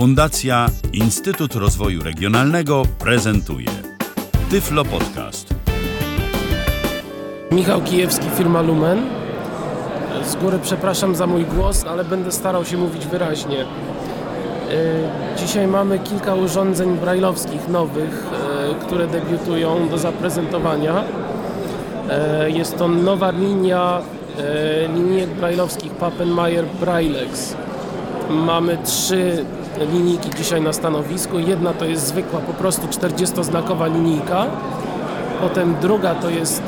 Fundacja Instytut Rozwoju Regionalnego prezentuje Tyflo Podcast. Michał Kijewski, firma Lumen. Z góry przepraszam za mój głos, ale będę starał się mówić wyraźnie. Yy, Dzisiaj mamy kilka urządzeń brajlowskich nowych, yy, które debiutują do zaprezentowania. Yy, Jest to nowa linia linijek brajlowskich Pappenmayer Brailex. Mamy trzy linijki dzisiaj na stanowisku. Jedna to jest zwykła, po prostu 40-znakowa linijka. Potem druga to jest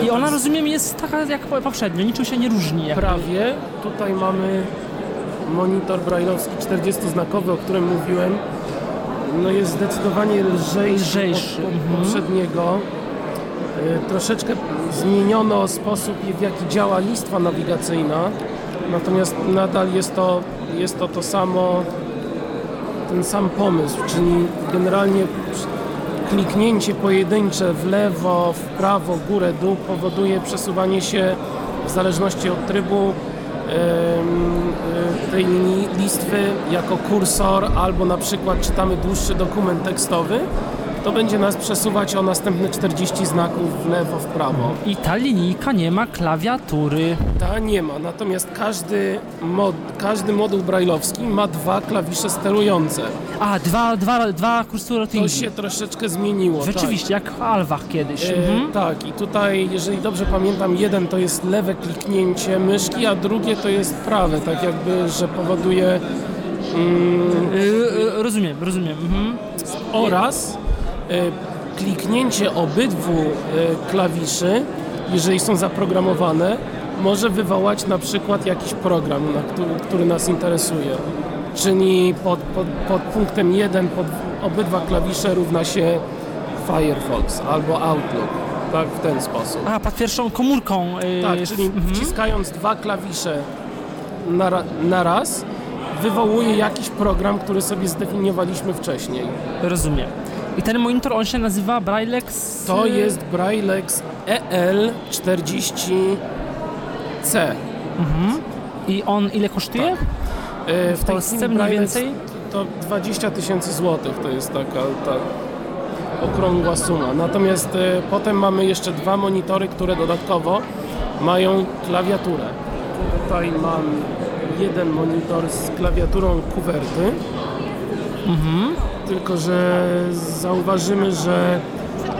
yy, I ona, rozumiem, jest taka jak poprzednio, niczym się nie różni. Jak... Prawie. Tutaj mamy monitor brajlowski 40-znakowy, o którym mówiłem. No jest zdecydowanie lżejszy, Lżejszy, od, od mhm. poprzedniego. Y, Troszeczkę zmieniono sposób, w jaki działa listwa nawigacyjna. Natomiast nadal jest to, jest to to samo, ten sam pomysł, czyli generalnie kliknięcie pojedyncze w lewo, w prawo, górę, dół powoduje przesuwanie się w zależności od trybu y, tej listwy jako kursor albo na przykład czytamy dłuższy dokument tekstowy, to będzie nas przesuwać o następne 40 znaków w lewo, w prawo. I ta linijka nie ma klawiatury. Ta nie ma, natomiast każdy, mod, każdy moduł brajlowski ma dwa klawisze sterujące. A, dwa, dwa, dwa kursory To się troszeczkę zmieniło. tak. Rzeczywiście, jak w Alwach kiedyś. E, Mhm. Tak, i tutaj, jeżeli dobrze pamiętam, jeden to jest lewe kliknięcie myszki, a drugie to jest prawe, tak jakby, że powoduje mm, Y, y, rozumiem, rozumiem. Mhm. oraz kliknięcie obydwu e, klawiszy, jeżeli są zaprogramowane, może wywołać na przykład jakiś program, który, nas interesuje. Czyli pod, pod, pod punktem 1 pod obydwa klawisze równa się Firefox albo Outlook. Tak, w ten sposób. A, pod pierwszą komórką. y, Tak, czyli mhm. wciskając dwa klawisze na, na raz, wywołuje jakiś program, który sobie zdefiniowaliśmy wcześniej. Rozumiem. I ten monitor, on się nazywa Braillex? To jest Braillex E EL40C. I on ile kosztuje? Tak. E, W Polsce mniej więcej? To 20 tysięcy złotych to jest taka ta okrągła suma. Natomiast e, potem mamy jeszcze dwa monitory, które dodatkowo mają klawiaturę. Tutaj mam jeden monitor z klawiaturą kuwerty. Mhm. Tylko, że zauważymy, że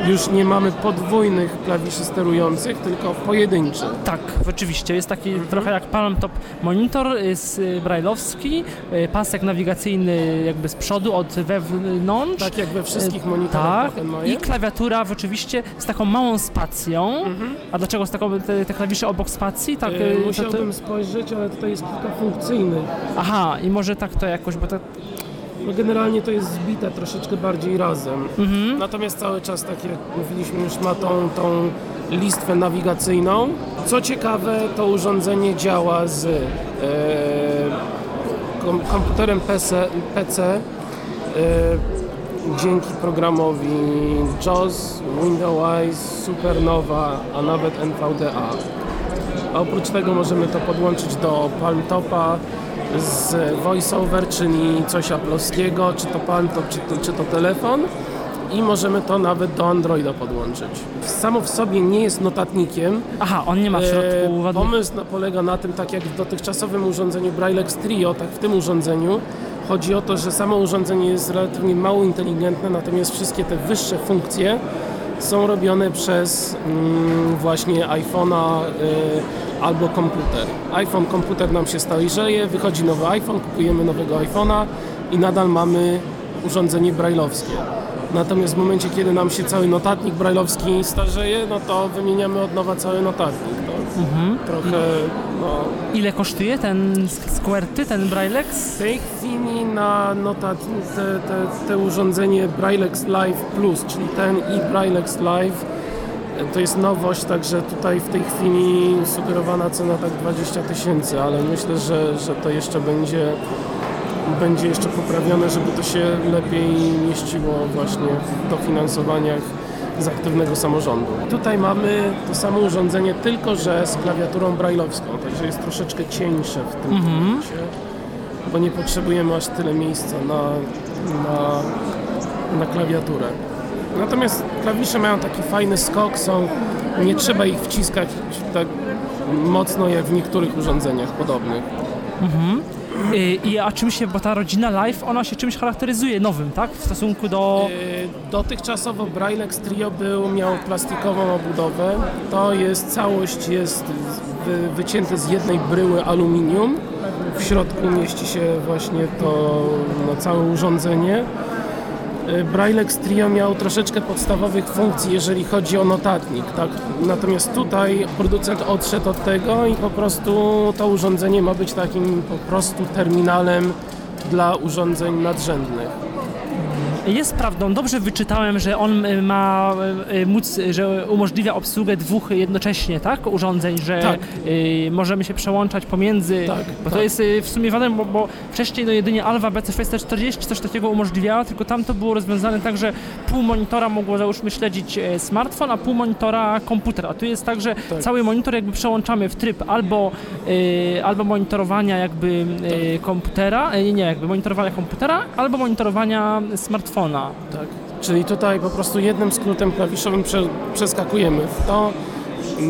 już nie mamy podwójnych klawiszy sterujących, tylko pojedynczych. Tak, rzeczywiście. Jest taki Mhm. trochę jak Palm Top monitor, jest y, brajlowski, y, pasek nawigacyjny jakby z przodu od wewnątrz. Tak jak we wszystkich monitorach Tak, i klawiatura rzeczywiście z taką małą spacją. Mhm. A dlaczego z taką te, te klawisze obok spacji? Tak, E, y, to- to- Musiałbym spojrzeć, ale tutaj jest kilka funkcyjnych. Aha, i może tak to jakoś, bo to. No generalnie to jest zbite troszeczkę bardziej razem. Mhm. Natomiast cały czas, tak jak mówiliśmy, już ma tą, tą listwę nawigacyjną. Co ciekawe, to urządzenie działa z e, kom, komputerem PC, PC e, dzięki programowi JAWS, Windows, Supernova, a nawet NVDA. A oprócz tego możemy to podłączyć do PalmTopa z VoiceOver, czyli coś aplowskiego, czy to PalmTop, czy to, czy to telefon. I możemy to nawet do Androida podłączyć. Samo w sobie nie jest notatnikiem. Aha, on nie ma w środku E, ładnych. Pomysł na, polega na tym, tak jak w dotychczasowym urządzeniu Braillex Trio, tak w tym urządzeniu. Chodzi o to, że samo urządzenie jest relatywnie mało inteligentne, natomiast wszystkie te wyższe funkcje są robione przez mm, właśnie iPhone'a y, albo komputer. iPhone, komputer nam się starzeje, wychodzi nowy iPhone, kupujemy nowego iPhone'a i nadal mamy urządzenie brajlowskie. Natomiast w momencie, kiedy nam się cały notatnik brajlowski starzeje, no to wymieniamy od nowa cały notatnik. To Mhm. trochę, no... Ile kosztuje ten Squarty, ten Braillex? W tej chwili na notatnik te, te, te urządzenie Braillex Live Plus, czyli ten i Braillex Live, to jest nowość, także tutaj w tej chwili sugerowana cena tak 20 tysięcy, ale myślę, że, że to jeszcze będzie będzie jeszcze poprawione, żeby to się lepiej mieściło właśnie w dofinansowaniach z aktywnego samorządu. Tutaj mamy to samo urządzenie, tylko że z klawiaturą brajlowską, także jest troszeczkę cieńsze w tym Mhm. momencie. bo nie potrzebujemy aż tyle miejsca na, na, na klawiaturę. Natomiast klawisze mają taki fajny skok, są, nie trzeba ich wciskać tak mocno jak w niektórych urządzeniach podobnych. Y, I a czym się, bo ta rodzina Live, ona się czymś charakteryzuje nowym, tak? W stosunku do... Yy, Dotychczasowo Braillex Trio był, miał plastikową obudowę. To jest całość jest wy, wycięte z jednej bryły aluminium. W środku mieści się właśnie to no, całe urządzenie. Braillex Trio miał troszeczkę podstawowych funkcji, jeżeli chodzi o notatnik. Tak? Natomiast tutaj producent odszedł od tego i po prostu to urządzenie ma być takim po prostu terminalem dla urządzeń nadrzędnych. Jest prawdą, dobrze wyczytałem, że on y, ma y, móc, y, że umożliwia obsługę dwóch jednocześnie, tak? Urządzeń, że Tak. możemy się przełączać pomiędzy. Tak, bo to tak. jest y, w sumie ważne, bo, bo wcześniej no jedynie Alva BC640 coś takiego umożliwiała, tylko tam to było rozwiązane tak, że pół monitora mogło załóżmy śledzić e, smartfon, a pół monitora komputer. A tu jest tak, że Tak. cały monitor jakby przełączamy w tryb albo, y, albo monitorowania jakby y, komputera, y, nie, jakby monitorowania komputera, albo monitorowania smartfona. Tak. Czyli tutaj po prostu jednym skrótem klawiszowym prze, przeskakujemy w to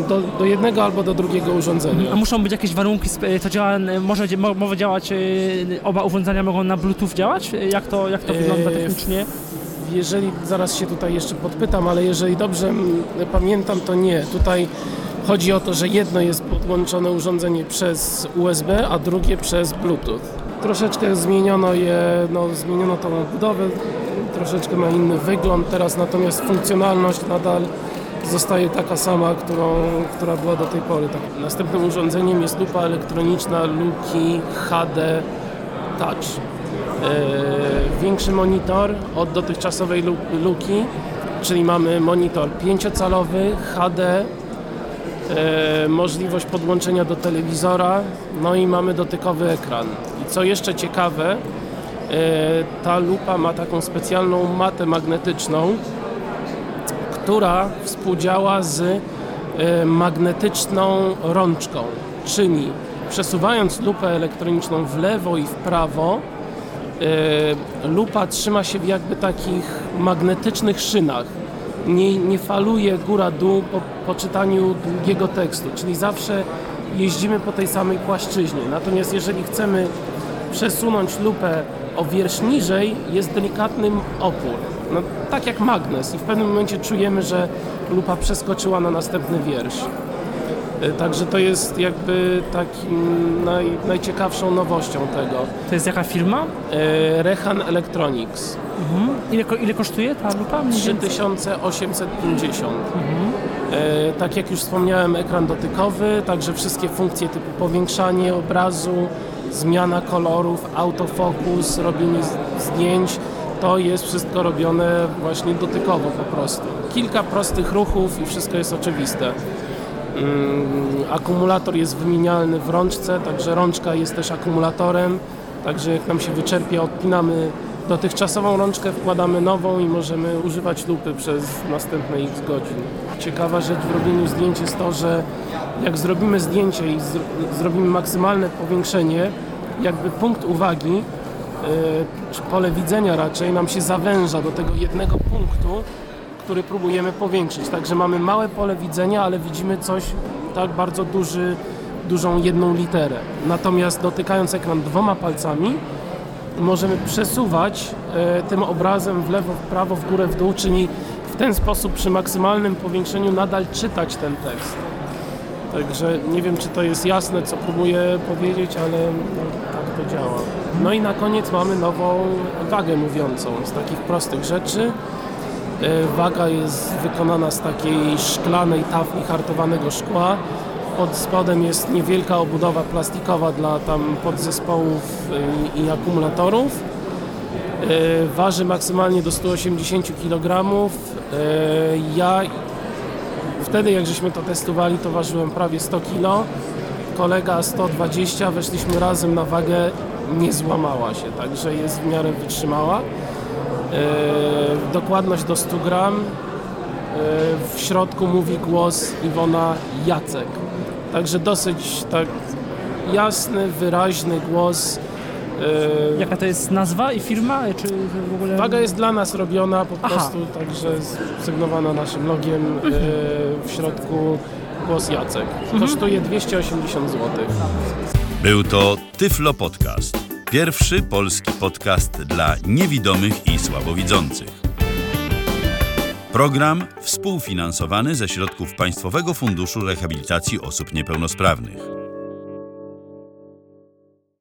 do, do jednego albo do drugiego urządzenia. A muszą być jakieś warunki, to działa, może, mo- może działać, y, oba urządzenia mogą na Bluetooth działać? Jak to, jak to wygląda Eee, technicznie? Jeżeli, zaraz się tutaj jeszcze podpytam, ale jeżeli dobrze mm, pamiętam, to nie. Tutaj chodzi o to, że jedno jest podłączone urządzenie przez USB, a drugie przez Bluetooth. Troszeczkę zmieniono je, no, zmieniono tą budowę, troszeczkę ma inny wygląd teraz, natomiast funkcjonalność nadal zostaje taka sama, którą, która była do tej pory. Tak. Następnym urządzeniem jest lupa elektroniczna Luki HD Touch. E, większy monitor od dotychczasowej lu- luki, czyli mamy monitor 5-calowy HD, e, możliwość podłączenia do telewizora, no i mamy dotykowy ekran. I co jeszcze ciekawe, ta lupa ma taką specjalną matę magnetyczną, która współdziała z e, magnetyczną rączką, czyli przesuwając lupę elektroniczną w lewo i w prawo, e, lupa trzyma się w jakby takich magnetycznych szynach. Nie, nie faluje góra-dół po, po czytaniu długiego tekstu, czyli zawsze jeździmy po tej samej płaszczyźnie. Natomiast jeżeli chcemy przesunąć lupę o wiersz niżej, jest delikatny opór. No, tak jak magnes i w pewnym momencie czujemy, że lupa przeskoczyła na następny wiersz. E, Także to jest jakby takim naj, najciekawszą nowością tego. To jest jaka firma? E, Rehan Electronics Mhm. Ile, ile kosztuje ta lupa? Mniej więcej? 3850. E, tak jak już wspomniałem, ekran dotykowy, także wszystkie funkcje typu powiększanie obrazu, zmiana kolorów, autofokus, robienie zdjęć, to jest wszystko robione właśnie dotykowo po prostu. Kilka prostych ruchów i wszystko jest oczywiste. Mm, Akumulator jest wymienialny w rączce, także rączka jest też akumulatorem. Także jak nam się wyczerpie, odpinamy dotychczasową rączkę, wkładamy nową i możemy używać lupy przez następne x godzin. Ciekawa rzecz w robieniu zdjęć jest to, że jak zrobimy zdjęcie i zro- zrobimy maksymalne powiększenie, jakby punkt uwagi, yy, czy pole widzenia raczej, nam się zawęża do tego jednego punktu, który próbujemy powiększyć. Także mamy małe pole widzenia, ale widzimy coś tak bardzo duży, dużą jedną literę. Natomiast dotykając ekran dwoma palcami, możemy przesuwać e, tym obrazem w lewo, w prawo, w górę, w dół, czyli ten sposób przy maksymalnym powiększeniu nadal czytać ten tekst. Także nie wiem, czy to jest jasne, co próbuję powiedzieć, ale no, tak to działa. No i na koniec mamy nową wagę mówiącą z takich prostych rzeczy. E, Waga jest wykonana z takiej szklanej tafli hartowanego szkła. Pod spodem jest niewielka obudowa plastikowa dla tam podzespołów e, i akumulatorów. E, Waży maksymalnie do 180 kg. Ja wtedy jak żeśmy to testowali, to ważyłem prawie 100 kg. Kolega 120, weszliśmy razem na wagę, nie złamała się, także jest w miarę wytrzymała. E, dokładność do 100 gram. E, w środku mówi głos Iwona Jacek. Także dosyć tak jasny, wyraźny głos E, Jaka to jest nazwa i firma? Czy w ogóle... Waga jest dla nas robiona po Aha. prostu, także sygnowana naszym logiem. Mhm. E, W środku głos Jacek. Kosztuje 280 zł. Był to Tyflo Podcast. Pierwszy polski podcast dla niewidomych i słabowidzących. Program współfinansowany ze środków Państwowego Funduszu Rehabilitacji Osób Niepełnosprawnych.